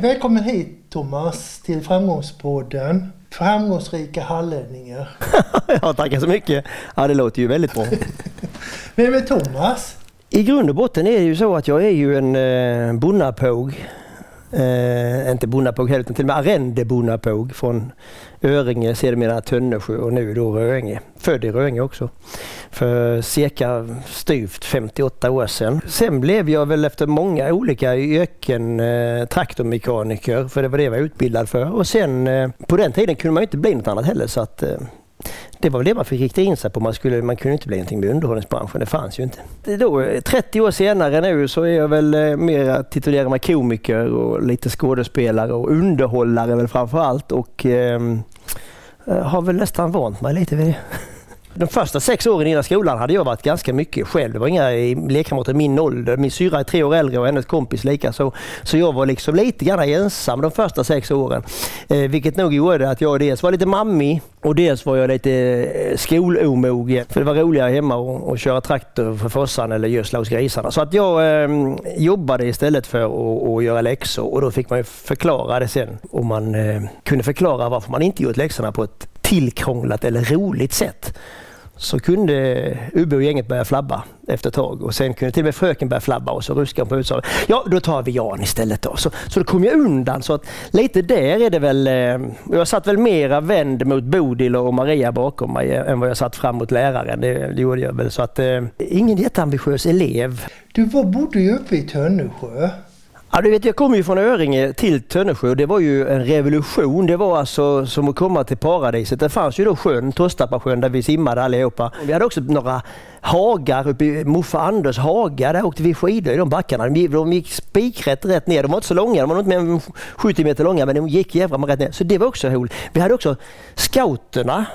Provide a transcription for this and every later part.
Välkommen hit Thomas till Framgångspodden. Framgångsrika hallänningar. ja, tackar så mycket. Ja, det låter ju väldigt bra. Vem är Thomas? I grund och botten är det ju så att jag är ju en eh, bonnapåg. Eh, inte bonnapåg heller, utan till och med arrendebonnapåg från Öringe, sedermera Tönnesjö och nu då Röinge. Född i Röinge också. För cirka styvt 58 år sedan. Sen blev jag väl efter många olika yrken eh, traktormekaniker, för det var det jag var utbildad för. Och sen eh, på den tiden kunde man ju inte bli något annat heller så att eh, det var väl det man fick rikta in sig på. Man, skulle, man kunde inte bli någonting med underhållningsbranschen. Det fanns ju inte. Då, eh, 30 år senare nu så är jag väl eh, mera mer titulerad mig komiker och lite skådespelare och underhållare väl framför allt. Och ehm, eh, har väl nästan vant mig lite vid det. De första sex åren innan skolan hade jag varit ganska mycket själv. Det var inga lekkamrater i min ålder. Min syra är tre år äldre och hennes kompis lika så. Så jag var liksom lite grann ensam de första sex åren. Eh, vilket nog gjorde att jag dels var lite mammig och dels var jag lite eh, skolomogen. För det var roligare hemma att köra traktor för fossan eller gödsla hos grisarna. Så att jag eh, jobbade istället för att, att göra läxor och då fick man ju förklara det sen. Och man eh, kunde förklara varför man inte gjort läxorna på ett tillkrånglat eller roligt sätt så kunde Ubbe och gänget börja flabba efter ett tag och sen kunde till och med fröken börja flabba och så ruskade hon på huvudet ja då tar vi Jan istället då. Så, så då kom jag undan så att lite där är det väl, eh, jag satt väl mera vänd mot Bodil och Maria bakom mig eh, än vad jag satt fram mot läraren. Det, det gjorde jag väl så att, eh, ingen jätteambitiös elev. Du var, bodde ju uppe i Tönnesjö. Ja, du vet, jag kom ju från Öringe till Tönnesjö och det var ju en revolution. Det var alltså som att komma till paradiset. Det fanns ju då sjön, Tostappasjön, där vi simmade allihopa. Vi hade också några hagar uppe i Moffa Anders hagar. Där åkte vi skidor i de backarna. De gick spikrätt rätt ner. De var inte så långa, de var inte mer än 70 meter långa men de gick jävla rätt ner. Så det var också roligt. Vi hade också scouterna,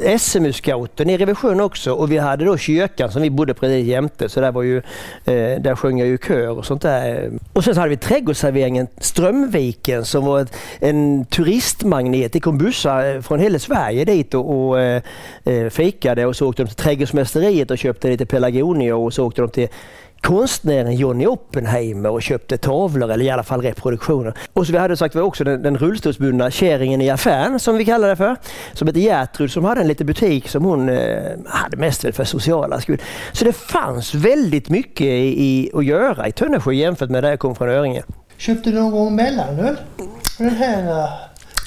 eh, SMU-scouter nere vid sjön också och vi hade då kyrkan som vi bodde precis jämte. Så där, var ju, eh, där sjöng jag ju kör och sånt där. Och sen så hade vi trädgårdsserveringen Strömviken som var ett, en turistmagnet. Det kom bussar eh, från hela Sverige dit och, och eh, eh fikade och så åkte de till Trädgårdsmästeriet och köpte lite pelargonier och så åkte de till konstnären Johnny Oppenheimer och köpte tavlor eller i alla fall reproduktioner. Och så vi hade sagt vi också den, den rullstolsbundna kärringen i affären som vi kallar det för. Som hette Gertrud som hade en liten butik som hon eh, hade mest för sociala skull. Så det fanns väldigt mycket i, i att göra i Tönnesjö jämfört med där jag kom från Öringe. Köpte du någon gång mellanöl? Den här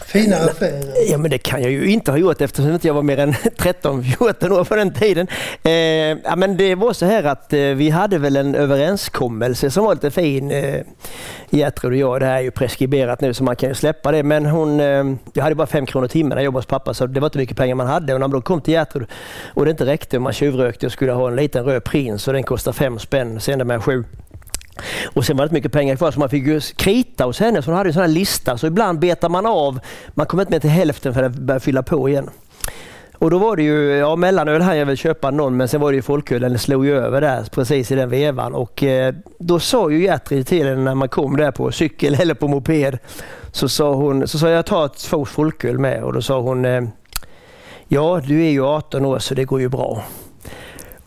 Fina affärer. Ja men det kan jag ju inte ha gjort eftersom inte jag var mer än 13-14 år på den tiden. Eh, ja, men det var så här att eh, vi hade väl en överenskommelse som var lite fin. Eh, Gertrud och jag, det här är ju preskriberat nu så man kan ju släppa det. Men hon, eh, jag hade bara 5 kronor timmen när jag jobbade hos pappa så det var inte mycket pengar man hade. Och när man då kom till Gertrud och det inte räckte och man tjuvrökte och skulle ha en liten röd prins och den kostade 5 spänn, sen med sju. Och sen var det inte mycket pengar kvar så man fick ju krita hos henne. Så hon hade en sån här lista. Så ibland betar man av. Man kommer inte med till hälften för att börja fylla på igen. Och då var det ju, ja mellanöl hann jag väl köpa någon men sen var det ju folköl, den slog ju över där precis i den vevan. Och eh, då sa ju Gertrud till henne när man kom där på cykel eller på moped. Så sa hon, så sa jag ta två folköl med och då sa hon eh, Ja du är ju 18 år så det går ju bra.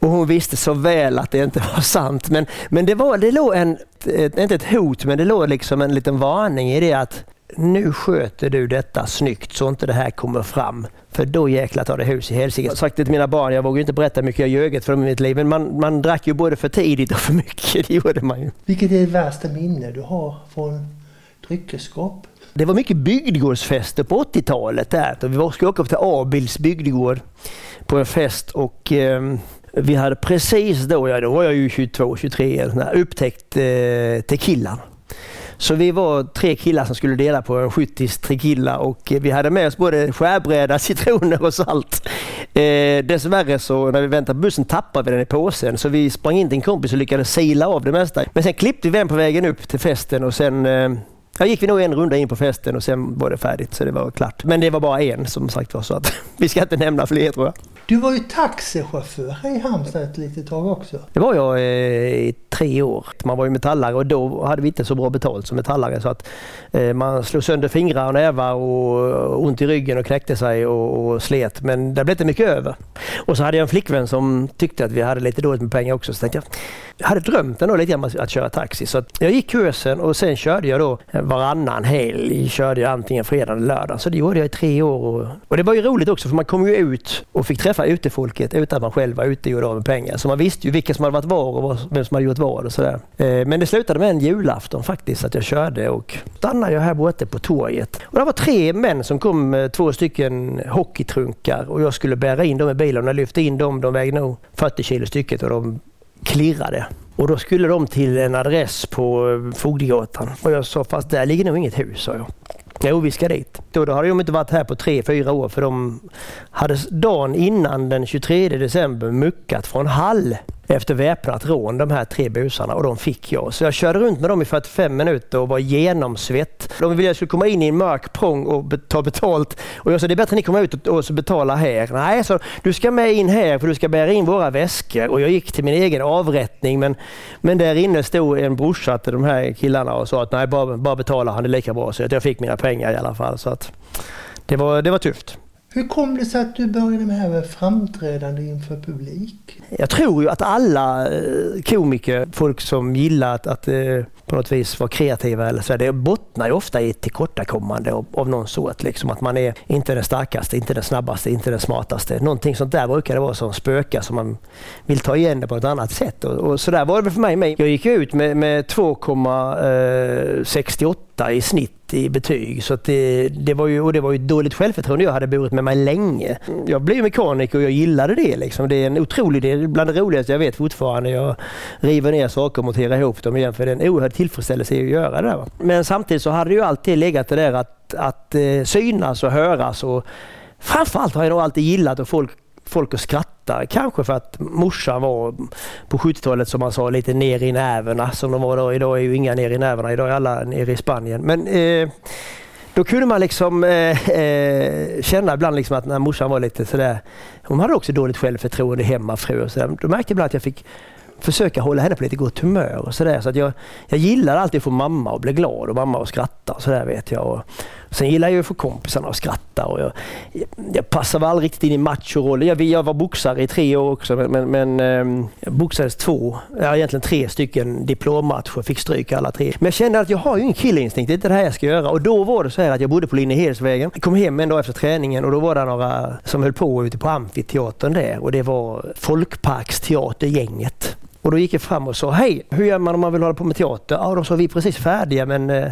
Och hon visste så väl att det inte var sant. Men, men det, var, det låg en, ett, inte ett hot, men det låg liksom en liten varning i det att nu sköter du detta snyggt så inte det här kommer fram. För då jäklar tar det hus i helsike. Jag har sagt det till mina barn, jag vågar inte berätta hur mycket jag ljögit för dem i mitt liv, men man, man drack ju både för tidigt och för mycket. Det gjorde man ju. Vilket är det värsta minne du har från dryckesskap? Det var mycket bygdegårdsfester på 80-talet där. Vi skulle åka upp till Abils bygdegård på en fest och eh, vi hade precis då, ja, då var jag ju 22, 23, upptäckt eh, tequilan. Så vi var tre killar som skulle dela på en 70 tequila och vi hade med oss både skärbräda, citroner och salt. Eh, dessvärre så när vi väntade på bussen tappade vi den i påsen så vi sprang in till en kompis och lyckades sila av det mesta. Men sen klippte vi den på vägen upp till festen och sen eh, Ja, gick vi nog en runda in på festen och sen var det färdigt så det var klart. Men det var bara en som sagt var så att vi ska inte nämna fler tror jag. Du var ju taxichaufför i Halmstad ett litet tag också. Det var jag eh, i tre år. Man var ju metallare och då hade vi inte så bra betalt som metallare så att eh, man slog sönder fingrar och nävar och ont i ryggen och knäckte sig och, och slet. Men det blev inte mycket över. Och så hade jag en flickvän som tyckte att vi hade lite dåligt med pengar också. Så tänkte jag, jag hade drömt ändå lite grann att köra taxi så jag gick kursen och sen körde jag då varannan helg körde jag antingen fredag eller lördag. Så det gjorde jag i tre år. Och, och det var ju roligt också för man kom ju ut och fick träffa utefolket utan att man själv var ute och gjorde av med pengar. Så man visste ju vilka som hade varit var och vem som hade gjort vad och sådär. Eh, men det slutade med en julafton faktiskt att jag körde och stannade jag här borta på torget. Och det var tre män som kom med två stycken hockeytrunkar och jag skulle bära in dem i bilen. Jag lyfte in dem, de vägde nog 40 kilo stycket och de klirrade. Och då skulle de till en adress på eh, Fogdegatan. Och jag sa, fast där ligger nog inget hus, sa jag. Jo, vi ska dit. Då, då hade de inte varit här på tre, fyra år för de hade dagen innan den 23 december muckat från Hall efter väpnat rån, de här tre busarna, och de fick jag. Så jag körde runt med dem i 45 minuter och var genomsvett. De ville att jag skulle komma in i en mörk prång och ta betalt. Och jag sa, det är bättre att ni kommer ut och, betalar här. Nej, så du ska med in här för du ska bära in våra väskor. Och jag gick till min egen avrättning, men, men där inne stod en brorsa till de här killarna och sa att nej, bara, bara betala, han är lika bra. Så jag fick mina pengar i alla fall. Så att det, var, det var tufft. Hur kom det sig att du började med det här med framträdande inför publik? Jag tror ju att alla eh, komiker, folk som gillar att, att eh, på något vis vara kreativa, eller så, det bottnar ju ofta i ett tillkortakommande av, av någon sort. Liksom, att man är inte den starkaste, inte den snabbaste, inte den smartaste. Någonting sånt där brukar det vara som spökar som man vill ta igen det på ett annat sätt. Och, och så där var det för mig med. Jag gick ut med, med 2,68 eh, i snitt i betyg. Så det, det, var ju, och det var ju ett dåligt självförtroende jag hade burit med mig länge. Jag blev mekaniker och jag gillade det. Liksom. Det är en otrolig del, bland det roligaste jag vet fortfarande. Jag river ner saker och monterar ihop dem igen för det är en oerhörd tillfredsställelse att göra det. Där. Men samtidigt så hade det ju alltid legat det där att, att eh, synas och höras. Och framförallt har jag nog alltid gillat att folk folk att skratta. Kanske för att morsan var på 70-talet som man sa lite ner i näverna som de var då. Idag är ju inga ner i näverna, idag är alla nere i Spanien. Men eh, då kunde man liksom eh, eh, känna ibland liksom att när morsan var lite sådär, hon hade också dåligt självförtroende, hemmafru och sådär. Då märkte jag ibland att jag fick försöka hålla henne på lite gott humör och sådär. Så att jag, jag gillar alltid att få mamma att bli glad och mamma att skratta och sådär vet jag. Och, Sen gillar jag att få kompisarna att skratta och jag, jag passar väl aldrig riktigt in i machorollen. Jag, jag var boxare i tre år också men, men, men eh, jag boxades två, ja, egentligen tre stycken diplommatcher, fick stryk alla tre. Men jag kände att jag har ju ingen killinstinkt, det är inte det här jag ska göra. Och då var det så här att jag bodde på Linnehedsvägen. Jag kom hem en dag efter träningen och då var det några som höll på ute på amfiteatern där och det var Folkparksteatergänget. Och då gick jag fram och sa, hej, hur gör man om man vill hålla på med teater? Ja, de sa, vi är precis färdiga men eh,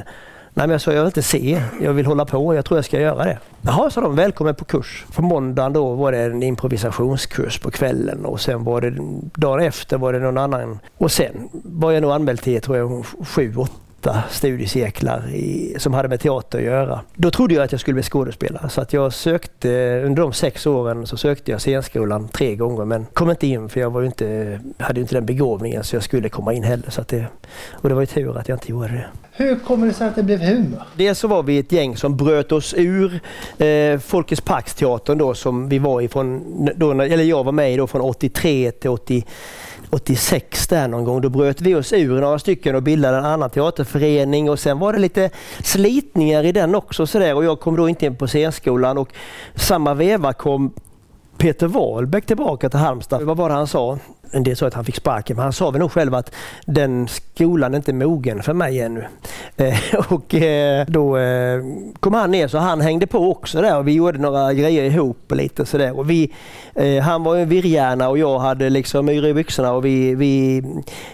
Nej, men jag sa jag vill inte se, jag vill hålla på, jag tror jag ska göra det. Jaha, sa de, välkommen på kurs. På måndagen då var det en improvisationskurs på kvällen och sen var det dagen efter var det någon annan. Och sen var jag nog anmäld till, tror jag, sju, åtta åtta studiecirklar i, som hade med teater att göra. Då trodde jag att jag skulle bli skådespelare så att jag sökte, under de sex åren så sökte jag scenskolan tre gånger men kom inte in för jag var inte, hade inte den begåvningen så jag skulle komma in heller. Så att det, och det var ju tur att jag inte gjorde det. Hur kommer det sig att det blev humor? Dels så var vi ett gäng som bröt oss ur eh, Folkets Parksteatern då som vi var ifrån, då, eller jag var med i då från 83 till 80 86 där någon gång. Då bröt vi oss ur några stycken och bildade en annan teaterförening och sen var det lite slitningar i den också. Så där. Och jag kom då inte in på scenskolan och samma veva kom Peter Wahlbeck tillbaka till Halmstad. Vad var det han sa? En del sa att han fick sparken, men han sa väl nog själv att den skolan är inte mogen för mig ännu. Eh, och eh, då eh, kom han ner så han hängde på också där och vi gjorde några grejer ihop lite sådär. Och vi, eh, han var en virrhjärna och jag hade liksom yra i byxorna och vi, vi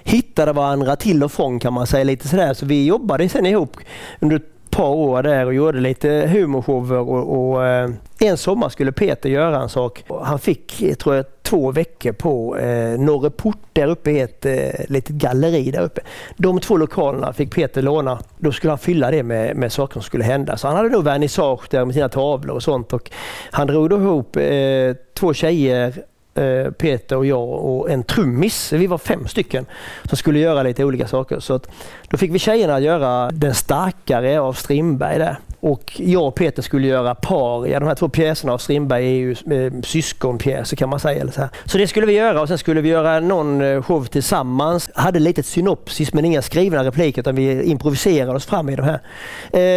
hittade varandra till och från kan man säga lite sådär. Så vi jobbade sen ihop under par år där och gjorde lite humorshower och, och eh, en sommar skulle Peter göra en sak. Han fick, tror jag, två veckor på eh, Norreport där uppe i ett eh, litet galleri där uppe. De två lokalerna fick Peter låna. Då skulle han fylla det med, med saker som skulle hända. Så han hade då vernissage där med sina tavlor och sånt. Och han drog då ihop eh, två tjejer Eh, Peter och jag och en trummis. Vi var fem stycken som skulle göra lite olika saker. Så att, då fick vi tjejerna att göra Den starkare av Strindberg där. Och jag och Peter skulle göra paria. De här två pjäserna av Strindberg är ju eh, syskonpjäser kan man säga. Eller så, här. så det skulle vi göra och sen skulle vi göra någon eh, show tillsammans. Hade lite synopsis men inga skrivna repliker utan vi improviserade oss fram i de här.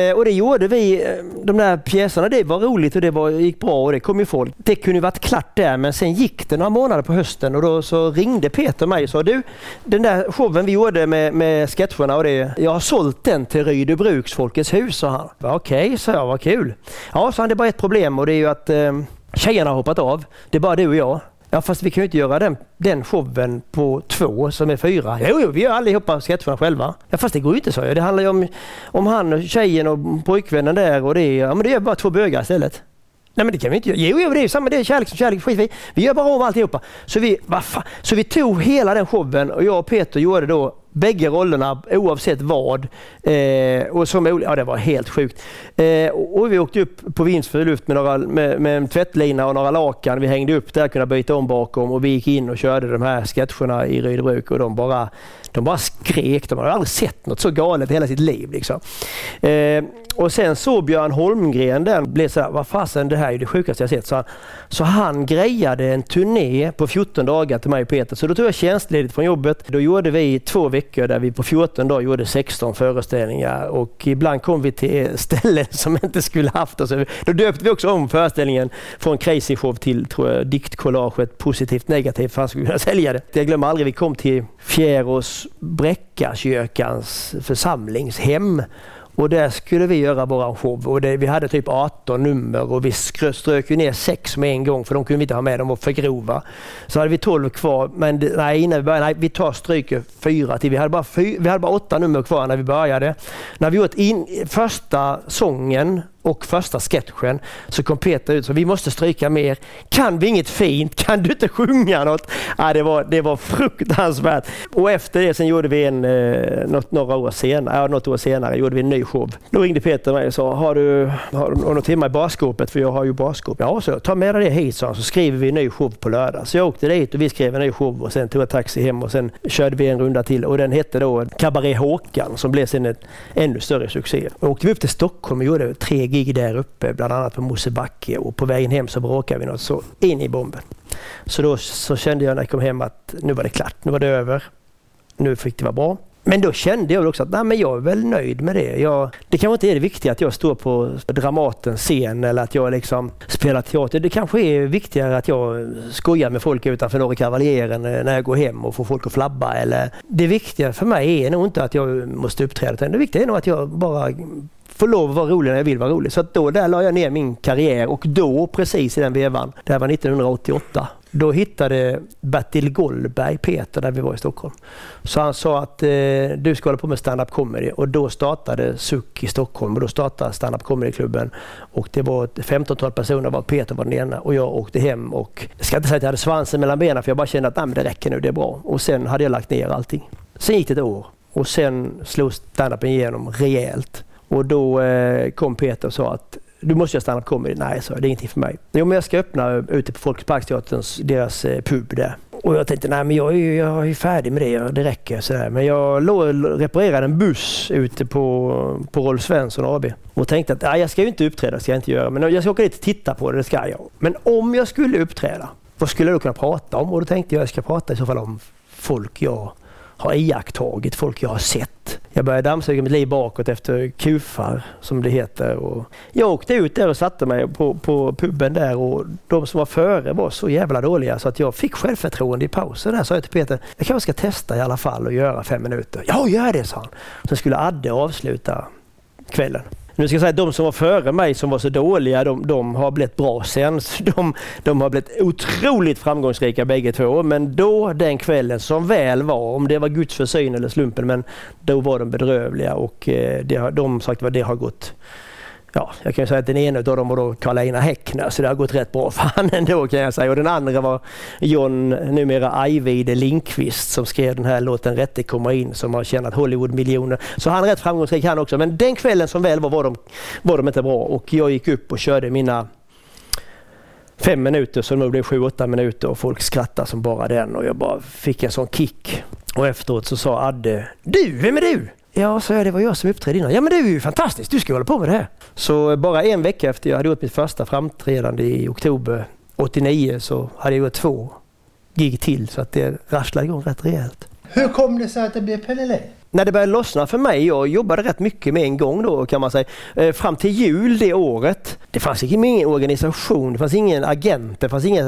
Eh, och det gjorde vi. Eh, de där pjäserna, det var roligt och det var, gick bra och det kom ju folk. Det kunde varit klart där men sen gick det några månader på hösten och då så ringde Peter mig och sa du, den där showen vi gjorde med, med sketcherna och det, jag har sålt den till Rydebruks Folkets hus, sa han. Okej, okay, sa jag, vad kul. Ja, så han, det är bara ett problem och det är ju att eh, tjejerna har hoppat av. Det är bara du och jag. Ja fast vi kan ju inte göra den, den showen på två som är fyra. Jo, jo vi gör allihopa sketcherna själva. Ja fast det går ju inte så. Det handlar ju om, om han, tjejen och pojkvännen där och det. Ja men det är bara två bögar istället. Nej men det kan vi inte göra. Jo, jo det är samma. Det är kärlek som kärlek. Skit vi. Vi gör bara om alltihopa. Så vi, så vi tog hela den showen och jag och Peter gjorde då bägge rollerna oavsett vad. Eh, och som, ja, det var helt sjukt. Eh, och vi åkte upp på vindsfri luft med, några, med, med en tvättlina och några lakan. Vi hängde upp där, kunde byta om bakom och vi gick in och körde de här sketcherna i Rydöbruk och de bara, de bara skrek. De hade aldrig sett något så galet i hela sitt liv. Liksom. Eh, och sen så Björn Holmgren den blev så här, vad fasen det här är det sjukaste jag sett. Så han, så han grejade en turné på 14 dagar till mig och Peter. Så då tog jag tjänstledigt från jobbet. Då gjorde vi två veckor där vi på 14 dagar gjorde 16 föreställningar och ibland kom vi till ställen som inte skulle haft oss. Då döpte vi också om föreställningen från Crazy Show till tror jag, positivt negativt för att han skulle kunna sälja det. Jag glömmer aldrig, vi kom till Fjärås Bräckakyrkans församlingshem och där skulle vi göra våran show och det, vi hade typ 18 nummer och vi strök ner sex med en gång för de kunde vi inte ha med, de var för grova. Så hade vi 12 kvar, men nej, innan vi började, nej, vi tar stryker fyra till. Vi hade, bara fy, vi hade bara åtta nummer kvar när vi började. När vi gjort in, första sången och första sketchen så kom Peter ut så vi måste stryka mer. Kan vi inget fint? Kan du inte sjunga något? Ja, det, var, det var fruktansvärt. Och efter det sen gjorde vi en, eh, något, några år senare, ja, något år senare gjorde vi en ny show. Då ringde Peter mig och sa, har du, har du något hemma i barskåpet? För jag har ju barskåp. Ja, så ta med dig det hit så, så skriver vi en ny show på lördag. Så jag åkte dit och vi skrev en ny show och sen tog jag taxi hem och sen körde vi en runda till och den hette då Cabaret Håkan som blev sen en ännu större succé. Och åkte vi upp till Stockholm och gjorde tre gig där uppe, bland annat på Mosebacke och på vägen hem så bråkade vi något så in i bomben. Så då så kände jag när jag kom hem att nu var det klart, nu var det över. Nu fick det vara bra. Men då kände jag också att nej, men jag är väl nöjd med det. Jag, det kanske inte är det viktiga att jag står på Dramatens scen eller att jag liksom spelar teater. Det kanske är viktigare att jag skojar med folk utanför Norre Kavaljeren eh, när jag går hem och får folk att flabba. Eller, det viktiga för mig är nog inte att jag måste uppträda. Det viktiga är nog att jag bara få lov att vara rolig när jag vill vara rolig. Så då där la jag ner min karriär och då precis i den vevan, det här var 1988, då hittade Bertil Goldberg Peter där vi var i Stockholm. Så han sa att eh, du ska hålla på med stand-up comedy och då startade Suck i Stockholm och då startade stand-up comedy-klubben. Och det var ett femtontal personer var Peter var den ena och jag åkte hem och jag ska inte säga att jag hade svansen mellan benen för jag bara kände att Nej, det räcker nu, det är bra. Och sen hade jag lagt ner allting. Sen gick det ett år och sen slog stand-upen igenom rejält. Och då eh, kom Peter och sa att du måste göra stand-up comedy. Nej, så det är ingenting för mig. Jo, men jag ska öppna ute på Folkets deras eh, pub där. Och jag tänkte, nej men jag är jag är färdig med det, det räcker. Så där. Men jag låg och reparerade en buss ute på, på Rolf Svensson AB. Och tänkte att nej, jag ska ju inte uppträda, ska jag inte göra. Men jag ska åka dit och titta på det, det ska jag. Men om jag skulle uppträda, vad skulle jag då kunna prata om? Och då tänkte jag, jag ska prata i så fall om folk jag har iakttagit, folk jag har sett. Jag började dammsuga mitt liv bakåt efter kufar, som det heter. Och jag åkte ut där och satte mig på, på puben där och de som var före var så jävla dåliga så att jag fick självförtroende i pausen. Där sa jag till Peter, jag kanske ska testa i alla fall och göra fem minuter. Ja, gör det, sa han. Sen skulle Adde avsluta kvällen. Nu ska jag säga att de som var före mig som var så dåliga, de, de har blivit bra sen. De, de har blivit otroligt framgångsrika bägge två. Men då, den kvällen, som väl var, om det var Guds försyn eller slumpen, men då var de bedrövliga och eh, har de sagt vad det har gått ja, jag kan säga att den ena av dem var då Karl-Einar Häckner, så det har gått rätt bra för han ändå kan jag säga. Och den andra var John, numera Ajvide Lindqvist, som skrev den här låten Rätte komma in, som har tjänat Hollywood-miljoner. Så han är rätt framgångsrik han också. Men den kvällen som väl var, var de, var de inte bra. Och jag gick upp och körde mina fem minuter så det blev sju, åtta minuter och folk skrattade som bara den och jag bara fick en sån kick. Och efteråt så sa Adde, du, vem är du? Ja, sa jag, det var jag som uppträdde innan. Ja, men det är ju fantastiskt, du ska hålla på med det här. Så bara en vecka efter jag hade gjort mitt första framträdande i oktober 89 så hade jag gjort två gig till så att det rasslade igång rätt rejält. Hur kom det sig att det blev Pelle när det började lossna för mig, jag jobbade rätt mycket med en gång då kan man säga, eh, fram till jul det året. Det fanns ingen organisation, det fanns ingen agent, det fanns, inga,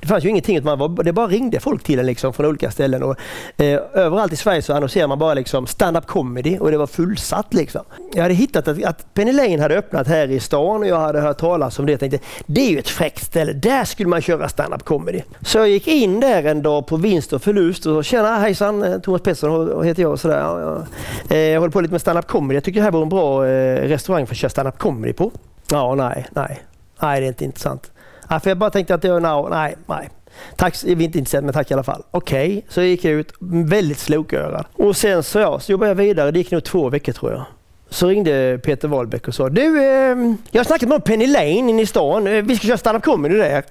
det fanns ju ingenting. Man var, det bara ringde folk till en liksom från olika ställen. Och, eh, överallt i Sverige så annonserade man bara liksom stand-up comedy och det var fullsatt. Liksom. Jag hade hittat att, att Penny Lane hade öppnat här i stan och jag hade hört talas om det. Jag tänkte det är ju ett fräckt ställe, där skulle man köra stand-up comedy. Så jag gick in där en dag på vinst och förlust och tjena hejsan, Thomas Pettersson heter jag. Och sådär. Eh, jag håller på lite med stand-up comedy. Jag tycker det här vore en bra eh, restaurang för att köra stand-up comedy på. Ja, nej, nej. Nej, det är inte intressant. Ja, för jag bara tänkte att det var no, nej, nej. Tack, vi är inte intresserade, men tack i alla fall. Okej, okay. så gick jag ut väldigt slokörad. Och sen så, ja, så jobbade jag vidare. Det gick nog två veckor tror jag så ringde Peter Wahlbeck och sa du, eh, jag har snackat med Penny Lane inne i stan. Eh, vi ska köra stand-up comedy där.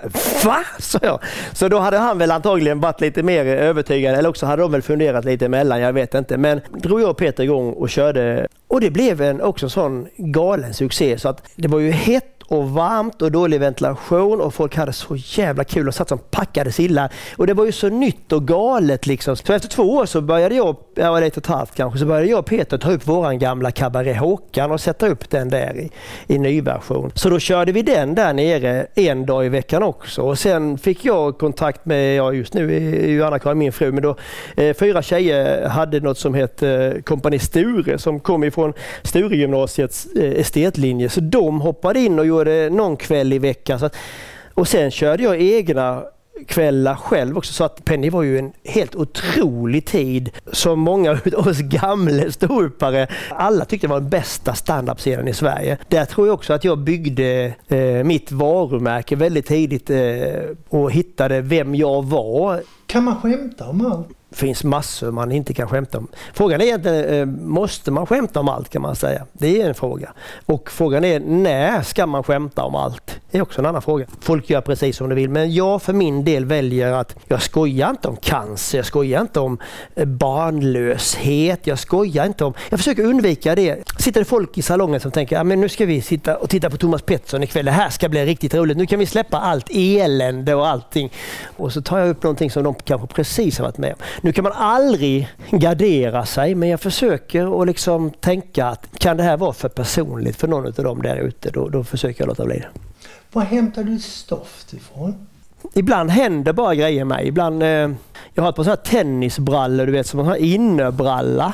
Va? sa jag. Så då hade han väl antagligen varit lite mer övertygad eller också hade de väl funderat lite emellan. Jag vet inte. Men drog jag och Peter igång och körde och det blev en också en sån galen succé så att det var ju hett och varmt och dålig ventilation och folk hade så jävla kul och satt som packade sillar. Och det var ju så nytt och galet liksom. Så efter två år så började jag, jag var ett och ett halvt kanske, så började jag och Peter ta upp våran gamla Cabaret Håkan och sätta upp den där i, i nyversion. Så då körde vi den där nere en dag i veckan också. Och sen fick jag kontakt med, ja just nu är ju Anna-Karin min fru, men då eh, fyra tjejer hade något som hette eh, Kompani Sture som kom ifrån Sturegymnasiets eh, estetlinje. Så de hoppade in och gjorde någon kväll i veckan. Så att, och sen körde jag egna kvällar själv också. Så att Penny var ju en helt otrolig tid som många av oss gamla ståuppare, alla tyckte var den bästa standup-scenen i Sverige. Där tror jag också att jag byggde eh, mitt varumärke väldigt tidigt eh, och hittade vem jag var. Kan man skämta om allt? Finns massor man inte kan skämta om. Frågan är egentligen, eh, måste man skämta om allt kan man säga? Det är en fråga. Och frågan är, när ska man skämta om allt? Det är också en annan fråga. Folk gör precis som de vill, men jag för min del väljer att jag skojar inte om cancer, jag skojar inte om eh, barnlöshet, jag skojar inte om... Jag försöker undvika det. Sitter det folk i salongen som tänker, att nu ska vi sitta och titta på Thomas Pettersson ikväll, det här ska bli riktigt roligt, nu kan vi släppa allt elände och allting. Och så tar jag upp någonting som de kanske precis har varit med om. Nu kan man aldrig gardera sig, men jag försöker att liksom tänka att kan det här vara för personligt för någon av dem där ute, då, då försöker jag låta bli det. Var hämtar du stoft ifrån? Ibland händer bara grejer med mig. Ibland, eh, jag har ett par sådana tennisbrallor, du vet, som en innerbralla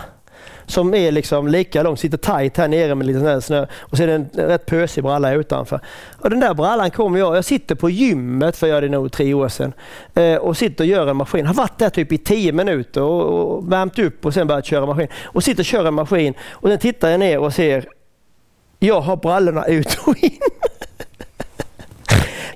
som är liksom lika lång, sitter tight här nere med lite snö och så är det en rätt pösig bralla utanför. Och den där brallan kommer jag, jag sitter på gymmet för jag det nog tre år sedan eh, och sitter och gör en maskin. Har varit där typ i tio minuter och, och värmt upp och sen börjat köra maskin. Och sitter och kör en maskin och sen tittar jag ner och ser jag har brallorna ut och in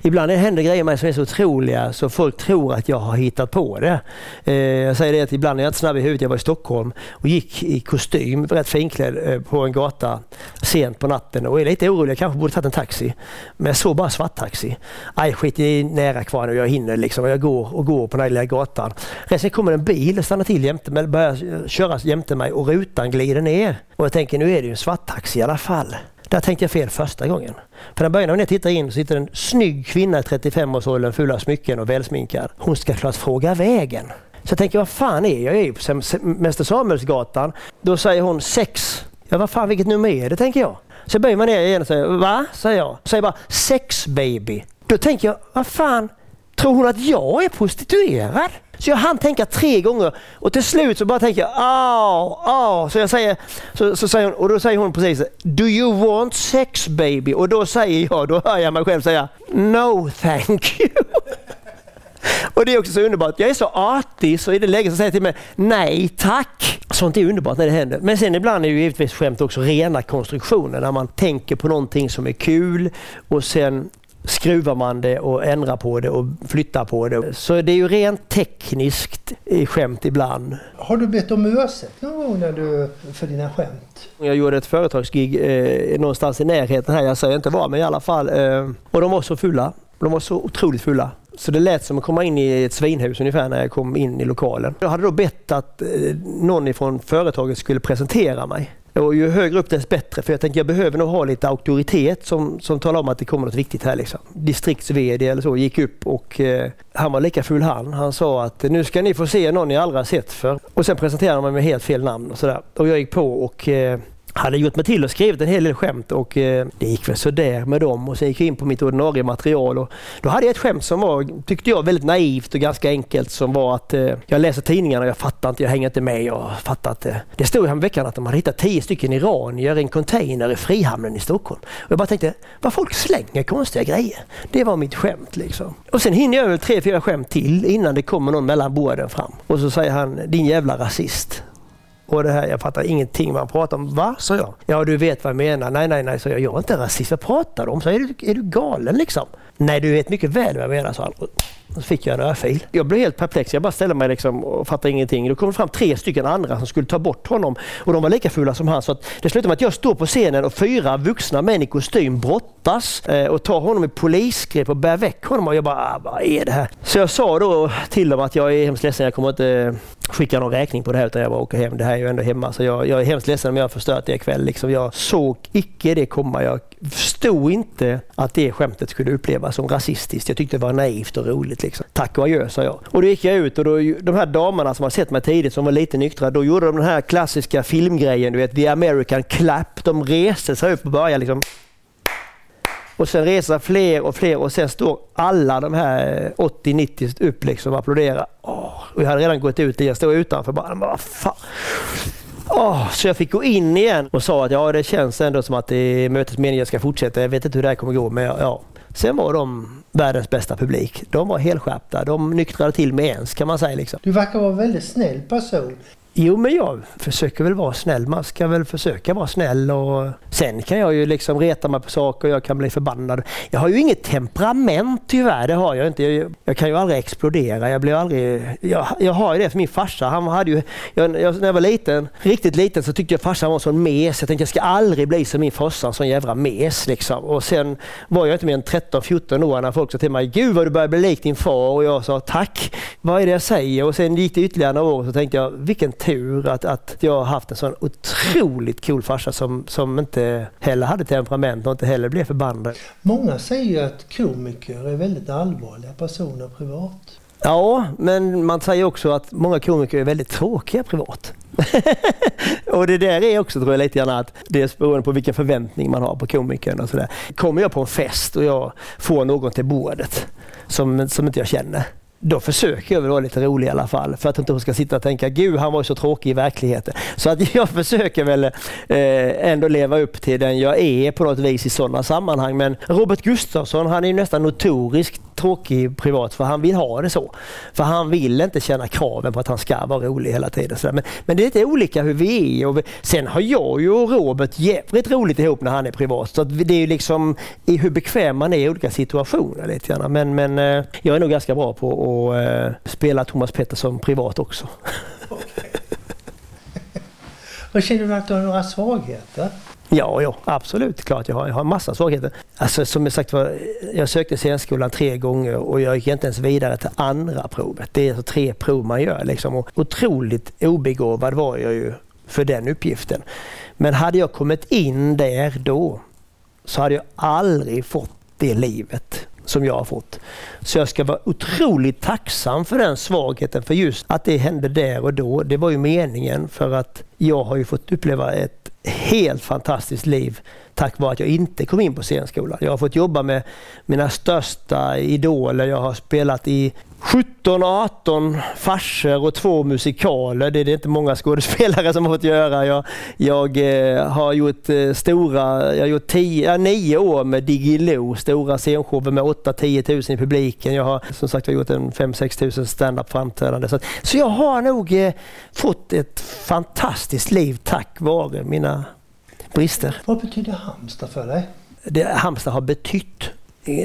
ibland händer grejer med mig som är så otroliga så folk tror att jag har hittat på det. Eh, jag säger det att ibland är jag inte snabb i huvudet. Jag var i Stockholm och gick i kostym, rätt finklädd, eh, på en gata sent på natten och är lite orolig. Jag kanske borde tagit en taxi. Men jag såg bara svarttaxi. Aj, skit, det är nära kvar nu. Jag hinner liksom. Jag går och går på den här lilla gatan. Sen kommer en bil och stannar till jämte mig, börjar köra jämte mig och rutan glider ner. Och jag tänker nu är det ju en svarttaxi i alla fall. Där tänkte jag fel första gången. För när början när jag tittar in så sitter en snygg kvinna i 35-årsåldern full av smycken och välsminkad. Hon ska klart fråga vägen. Så jag tänker, vad fan är jag? Jag är ju på Mäster Samuelsgatan. Då säger hon sex. Ja, vad fan, vilket nummer är det, tänker jag. Så jag böjer mig ner igen och säger, va? Säger jag. Säger bara, sex baby. Då tänker jag, vad fan, tror hon att jag är prostituerad? Så jag hann tänka tre gånger och till slut så bara tänker jag au, au. Så jag säger, så, så säger hon, och då säger hon precis Do you want sex baby? Och då säger jag, då hör jag mig själv säga No thank you. Och det är också så underbart. Jag är så artig så i det läget så säger jag till mig nej tack. Sånt är underbart när det händer. Men sen ibland är det givetvis skämt också rena konstruktioner när man tänker på någonting som är kul och sen skruvar man det och ändrar på det och flyttar på det. Så det är ju rent tekniskt skämt ibland. Har du bett om ursäkt någon gång när du, för dina skämt? Jag gjorde ett företagsgig eh, någonstans i närheten här, jag säger inte var, men i alla fall. Eh, och de var så fulla De var så otroligt fulla. Så det lät som att komma in i ett svinhus ungefär när jag kom in i lokalen. Jag hade då bett att eh, någon ifrån företaget skulle presentera mig. Och ju högre upp desto bättre, för jag tänker jag behöver nog ha lite auktoritet som, som talar om att det kommer något viktigt här. Liksom. Distrikts-VD eller så gick upp och eh, han var lika full han. Han sa att nu ska ni få se någon ni aldrig har sett för. Och sen presenterade han mig med helt fel namn och sådär. Och jag gick på och eh, hade gjort mig till och skrivit en hel del skämt och eh, det gick väl sådär med dem. Och sen gick jag in på mitt ordinarie material och då hade jag ett skämt som var, tyckte jag, väldigt naivt och ganska enkelt som var att eh, jag läser tidningarna och jag fattar inte, jag hänger inte med. Jag fattar inte. Det stod i veckan att de hade hittat tio stycken iranier i en container i Frihamnen i Stockholm. Och jag bara tänkte, vad folk slänger konstiga grejer. Det var mitt skämt liksom. Och sen hinner jag väl tre, fyra skämt till innan det kommer någon mellan borden fram. Och så säger han, din jävla rasist. Och det här, jag fattar ingenting vad han pratar om. Va? sa jag. Ja, du vet vad jag menar. Nej, nej, nej, sa jag. Jag är inte rasist. Vad pratar du om? Så är, du, är du galen liksom? Nej, du vet mycket väl vad jag menar, sa han. Så fick jag en örfil. Jag blev helt perplex. Jag bara ställde mig liksom och fattade ingenting. Då kom det fram tre stycken andra som skulle ta bort honom och de var lika fulla som han. Så det slutade med att jag står på scenen och fyra vuxna män i kostym brottas eh, och tar honom i polisgrepp och bär väck honom. Och jag bara, ah, vad är det här? Så jag sa då till dem att jag är hemskt ledsen, jag kommer inte skicka någon räkning på det här utan jag bara åker hem. Det här är ju ändå hemma. Så jag, jag är hemskt ledsen om jag har förstört det ikväll. Liksom jag såg icke det komma. Jag förstod inte att det skämtet skulle upplevas som rasistiskt. Jag tyckte det var naivt och roligt. Liksom. Tack och adjö, sa jag. Och då gick jag ut och då, de här damerna som har sett mig tidigt som var lite nyktra, då gjorde de den här klassiska filmgrejen, du vet, the American clap. De reste sig upp och började liksom och sen reser fler och fler och sen står alla de här eh, 80-90 upp liksom och applåderar. Åh, och jag hade redan gått ut, jag stod utanför bara, vad fan. Oh, så jag fick gå in igen och sa att ja, det känns ändå som att det är mötets mening jag ska fortsätta. Jag vet inte hur det här kommer gå, men ja. Sen var de världens bästa publik. De var helskärpta. De nyktrade till med ens kan man säga. Liksom. Du verkar vara en väldigt snäll person. Jo, men jag försöker väl vara snäll. Man ska väl försöka vara snäll och sen kan jag ju liksom reta mig på saker och jag kan bli förbannad. Jag har ju inget temperament tyvärr, det har jag inte. Jag, jag kan ju aldrig explodera. Jag blir aldrig... Jag, jag har ju det för min farsa. Han hade ju... Jag, jag, när jag var liten, riktigt liten, så tyckte jag farsan var en sån mes. Jag tänkte jag ska aldrig bli som min farsa, en sån jävla mes liksom. Och sen var jag inte mer än 13-14 år när folk sa till mig, Gud vad du börjar bli lik din far. Och jag sa tack, vad är det jag säger? Och sen gick det ytterligare några år och så tänkte jag, vilken tur att, att jag har haft en sån otroligt cool farsa som, som inte heller hade temperament och inte heller blev förbannad. Många säger att komiker är väldigt allvarliga personer privat. Ja, men man säger också att många komiker är väldigt tråkiga privat. och det där är också tror jag lite grann att dels beroende på vilken förväntning man har på komikern och sådär. Kommer jag på en fest och jag får någon till bordet som, som inte jag känner då försöker jag väl vara lite rolig i alla fall för att inte hon ska sitta och tänka gud han var ju så tråkig i verkligheten. Så att jag försöker väl eh, ändå leva upp till den jag är på något vis i sådana sammanhang. Men Robert Gustafsson han är nästan notorisk tråkig privat för han vill ha det så. För han vill inte känna kraven på att han ska vara rolig hela tiden. Men, men det är lite olika hur vi är. Och vi, sen har jag ju och Robert jävligt roligt ihop när han är privat. Så det är ju liksom i hur bekväm man är i olika situationer. Lite grann. Men, men eh, jag är nog ganska bra på att eh, spela Thomas Pettersson privat också. Okay. och känner du att du har några svagheter? Ja, ja absolut. Klart jag har, jag har massa svagheter. Alltså, som jag sagt var, jag sökte scenskolan tre gånger och jag gick inte ens vidare till andra provet. Det är alltså tre prov man gör. Liksom. Och otroligt obegåvad var jag ju för den uppgiften. Men hade jag kommit in där då så hade jag aldrig fått det livet som jag har fått. Så jag ska vara otroligt tacksam för den svagheten, för just att det hände där och då. Det var ju meningen för att jag har ju fått uppleva ett helt fantastiskt liv tack vare att jag inte kom in på scenskolan. Jag har fått jobba med mina största idoler. Jag har spelat i 17, 18 farser och två musikaler. Det är det inte många skådespelare som har fått göra. Jag, jag eh, har gjort eh, stora, jag har gjort tio, ja, nio år med Diggiloo, stora scenshower med 8-10 000 i publiken. Jag har som sagt gjort en 5-6 tusen stand-up framträdande. Så, så jag har nog eh, fått ett fantastiskt liv tack vare mina brister. Vad betyder Halmstad för dig? Det Halmstad har betytt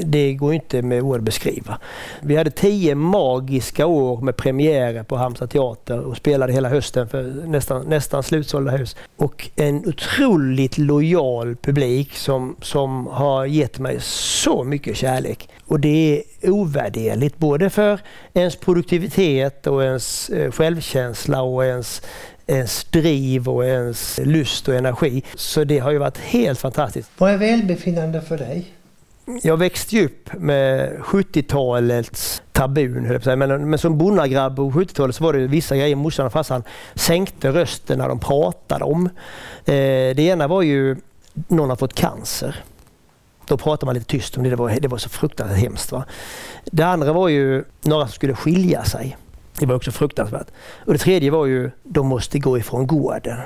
det går inte med ord att beskriva. Vi hade tio magiska år med premiärer på Halmstad teater och spelade hela hösten för nästan, nästan slutsålda hus. Och en otroligt lojal publik som, som har gett mig så mycket kärlek. Och det är ovärderligt både för ens produktivitet och ens eh, självkänsla och ens ens driv och ens lust och energi. Så det har ju varit helt fantastiskt. Vad är välbefinnande för dig? Jag växte upp med 70-talets tabun, men, men som bonnagrabb på 70-talet så var det vissa grejer morsan och farsan sänkte rösten när de pratade om. Eh, det ena var ju någon har fått cancer. Då pratade man lite tyst om det, det var, det var så fruktansvärt hemskt. Va? Det andra var ju några som skulle skilja sig. Det var också fruktansvärt. Och det tredje var ju, de måste gå ifrån gården.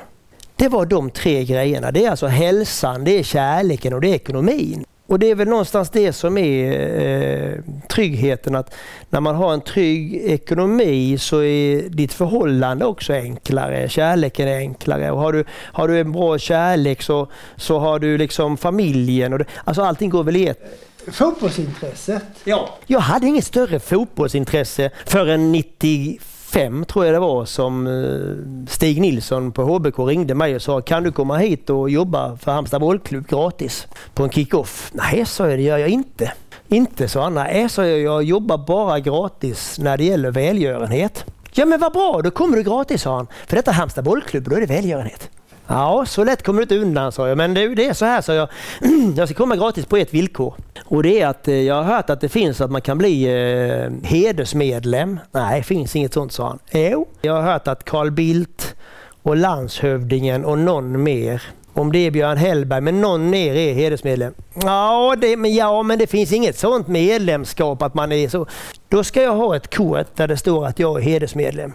Det var de tre grejerna. Det är alltså hälsan, det är kärleken och det är ekonomin. Och det är väl någonstans det som är eh, tryggheten. Att när man har en trygg ekonomi så är ditt förhållande också enklare. Kärleken är enklare. Och har, du, har du en bra kärlek så, så har du liksom familjen. Och det, alltså allting går väl i ett. Fotbollsintresset? Ja. Jag hade inget större fotbollsintresse förrän 95 tror jag det var som eh, Stig Nilsson på HBK ringde mig och sa kan du komma hit och jobba för Halmstad bollklubb gratis på en kick-off? Nej, sa jag, det gör jag inte. Inte, sa han. Nej, sa jag, jag jobbar bara gratis när det gäller välgörenhet. Ja men vad bra, då kommer du gratis, sa han. För detta är Halmstad bollklubb och då är det välgörenhet. Ja, så lätt kommer du inte undan, sa jag. Men det, det är så här, sa jag. Jag ska komma gratis på ett villkor. Och det är att eh, jag har hört att det finns att man kan bli eh, hedersmedlem. Nej, det finns inget sånt, sa han. Jo, jag har hört att Carl Bildt och landshövdingen och någon mer om det är Björn Hellberg, men någon mer är hedersmedlem. Ja, det, men, ja, men det finns inget sånt medlemskap att man är så. Då ska jag ha ett kort där det står att jag är hedersmedlem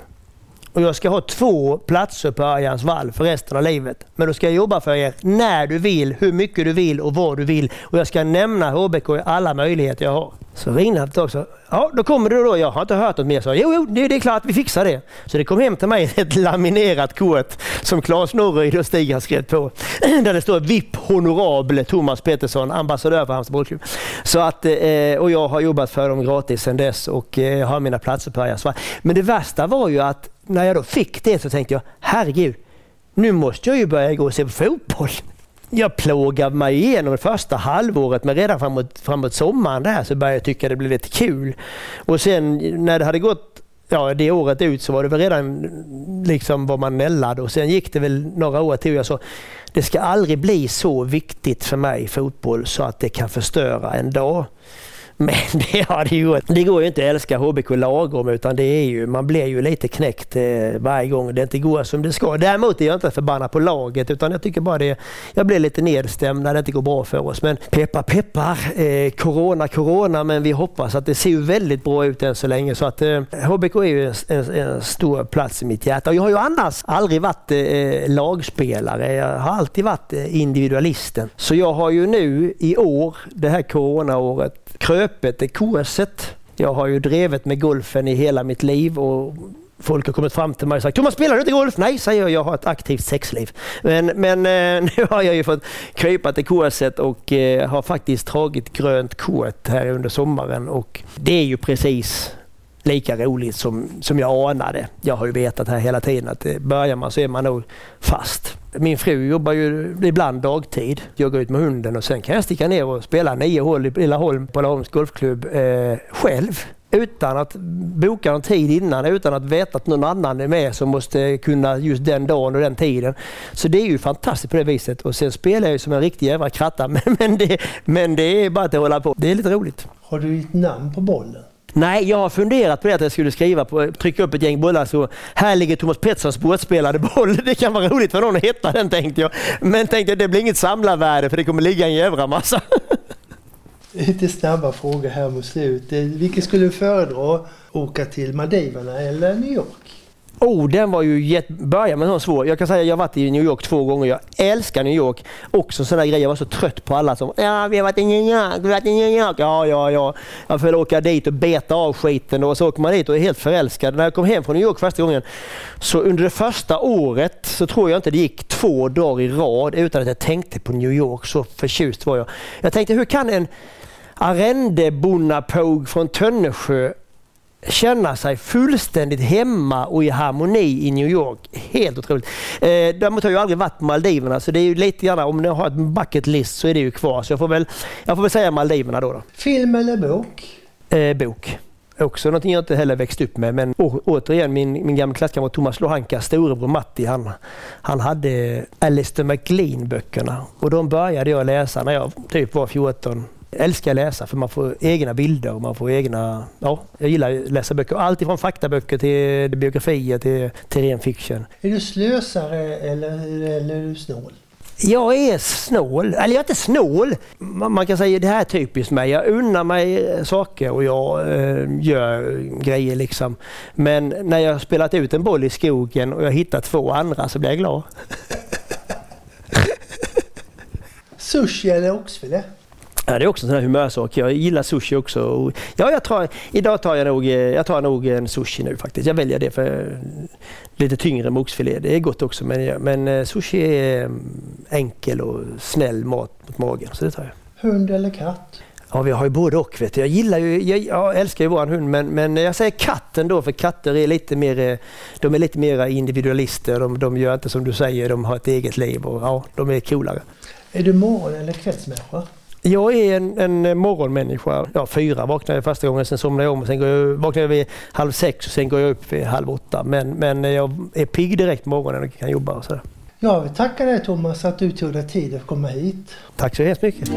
och jag ska ha två platser på Örjans vall för resten av livet. Men då ska jag jobba för er när du vill, hur mycket du vill och vad du vill. Och jag ska nämna HBK i alla möjligheter jag har. Så ringde han ett tag ja då kommer du då. Jag har inte hört något mer. Så, jo, jo, det, är klart vi fixar det. Så det kom hem till mig ett laminerat kort som Claes Norryd och Stig har skrivit på. Där det står VIP honorable Thomas Pettersson, ambassadör för Halmstad bollklubb. Så att, eh, och jag har jobbat för dem gratis sedan dess och eh, har mina platser på Örjans Men det värsta var ju att när jag då fick det så tänkte jag, herregud, nu måste jag ju börja gå och se på fotboll. Jag plågade mig igenom det första halvåret men redan framåt, framåt sommaren där så började jag tycka det blev lite kul. Och sen när det hade gått ja, det året ut så var det väl redan liksom var man nällad och sen gick det väl några år till och jag sa det ska aldrig bli så viktigt för mig fotboll så att det kan förstöra en dag. Men det, ja, det, går, det går ju inte att älska HBK lagom utan det är ju, man blir ju lite knäckt eh, varje gång det inte går som det ska. Däremot är jag inte förbannad på laget utan jag tycker bara det, jag blir lite nedstämd när det inte går bra för oss. Men peppar peppar, eh, corona corona men vi hoppas att det ser ju väldigt bra ut än så länge. Så att eh, HBK är ju en, en, en, stor plats i mitt hjärta. Jag har ju annars aldrig varit eh, lagspelare, jag har alltid varit eh, individualisten. Så jag har ju nu i år, det här coronaåret, kröpet är korset. Jag har ju drivit med golfen i hela mitt liv och folk har kommit fram till mig och sagt Thomas spelar du inte golf? Nej, säger jag, jag har ett aktivt sexliv. Men, men eh, nu har jag ju fått krypa till korset och eh, har faktiskt tagit grönt kort här under sommaren och det är ju precis lika roligt som, som jag anade. Jag har ju vetat här hela tiden att börjar man så är man nog fast. Min fru jobbar ju ibland dagtid. Jag går ut med hunden och sen kan jag sticka ner och spela nio hål i Laholm på Laholms golfklubb eh, själv. Utan att boka någon tid innan, utan att veta att någon annan är med som måste kunna just den dagen och den tiden. Så det är ju fantastiskt på det viset. Och sen spelar jag ju som en riktig jävla kratta. Men, men, det, men det är bara att hålla på. Det är lite roligt. Har du ett namn på bollen? Nej, jag har funderat på det att jag skulle skriva på, trycka upp ett gäng bollar så här ligger Thomas Petterssons båtspelade boll. Det kan vara roligt för någon att hitta den tänkte jag. Men tänkte det blir inget samlarvärde för det kommer ligga en jävla massa. Lite snabba frågor här mot slutet. Eh, Vilket skulle du föredra? Åka till Maldiverna eller New York? Oh, den var ju jätt... Börja med en svår. Jag kan säga att jag har varit i New York två gånger. Jag älskar New York. Också sådana grejer. Jag var så trött på alla som ja, vi har varit i New York, vi har varit i New York. Ja, ja, ja. Jag får åka dit och beta av skiten och så åker man dit och är helt förälskad. När jag kom hem från New York första gången så under det första året så tror jag inte det gick två dagar i rad utan att jag tänkte på New York. Så förtjust var jag. Jag tänkte hur kan en arrendebonnapåg från Tönnesjö känna sig fullständigt hemma och i harmoni i New York. Helt otroligt. Eh, däremot har jag aldrig varit på Maldiverna så det är ju lite grann, om ni har ett bucket list så är det ju kvar. Så jag får väl, jag får väl säga Maldiverna då. då. Film eller bok? Eh, bok. Också någonting jag inte heller växt upp med. Men å, återigen min, min gamla klasskamrat Thomas Lohanka, storebror Matti, han, han hade Alistair MacLean böckerna. Och de började jag läsa när jag typ var 14 älskar att läsa för man får egna bilder och man får egna... Ja, jag gillar att läsa böcker. Allt ifrån faktaböcker till biografier till, till ren fiction. Är du slösare eller, eller är du snål? Jag är snål. Eller jag är inte snål. Man kan säga det här är typiskt mig. Jag unnar mig saker och jag eh, gör grejer liksom. Men när jag har spelat ut en boll i skogen och jag hittar två andra så blir jag glad. Sushi eller oxfilé? Ja, det är också en sån här humörsak. Jag gillar sushi också. Ja, jag tar, idag tar jag, nog, jag tar nog en sushi nu faktiskt. Jag väljer det för lite tyngre moxfilé. Det är gott också men, men eh, sushi är mm, enkel och snäll mat mot magen. Så det tar jag. Hund eller katt? Ja, vi har ju både och. Vet du. Jag, gillar ju, jag, jag älskar ju vår hund men, men jag säger katten då för katter är lite mer, eh, de är lite mer individualister. De, de gör inte som du säger, de har ett eget liv och ja, de är coolare. Är du morgon eller kvällsmänniska? Jag är en, en morgonmänniska. Ja, fyra vaknade jag första gången, sen somnade jag om. Sen går jag, vaknade jag vid halv sex och sen går jag upp vid halv åtta. Men, men jag är pigg direkt på morgonen och kan jobba. Och sådär. Jag vill tacka dig Thomas att du tog dig tid att komma hit. Tack så hemskt mycket.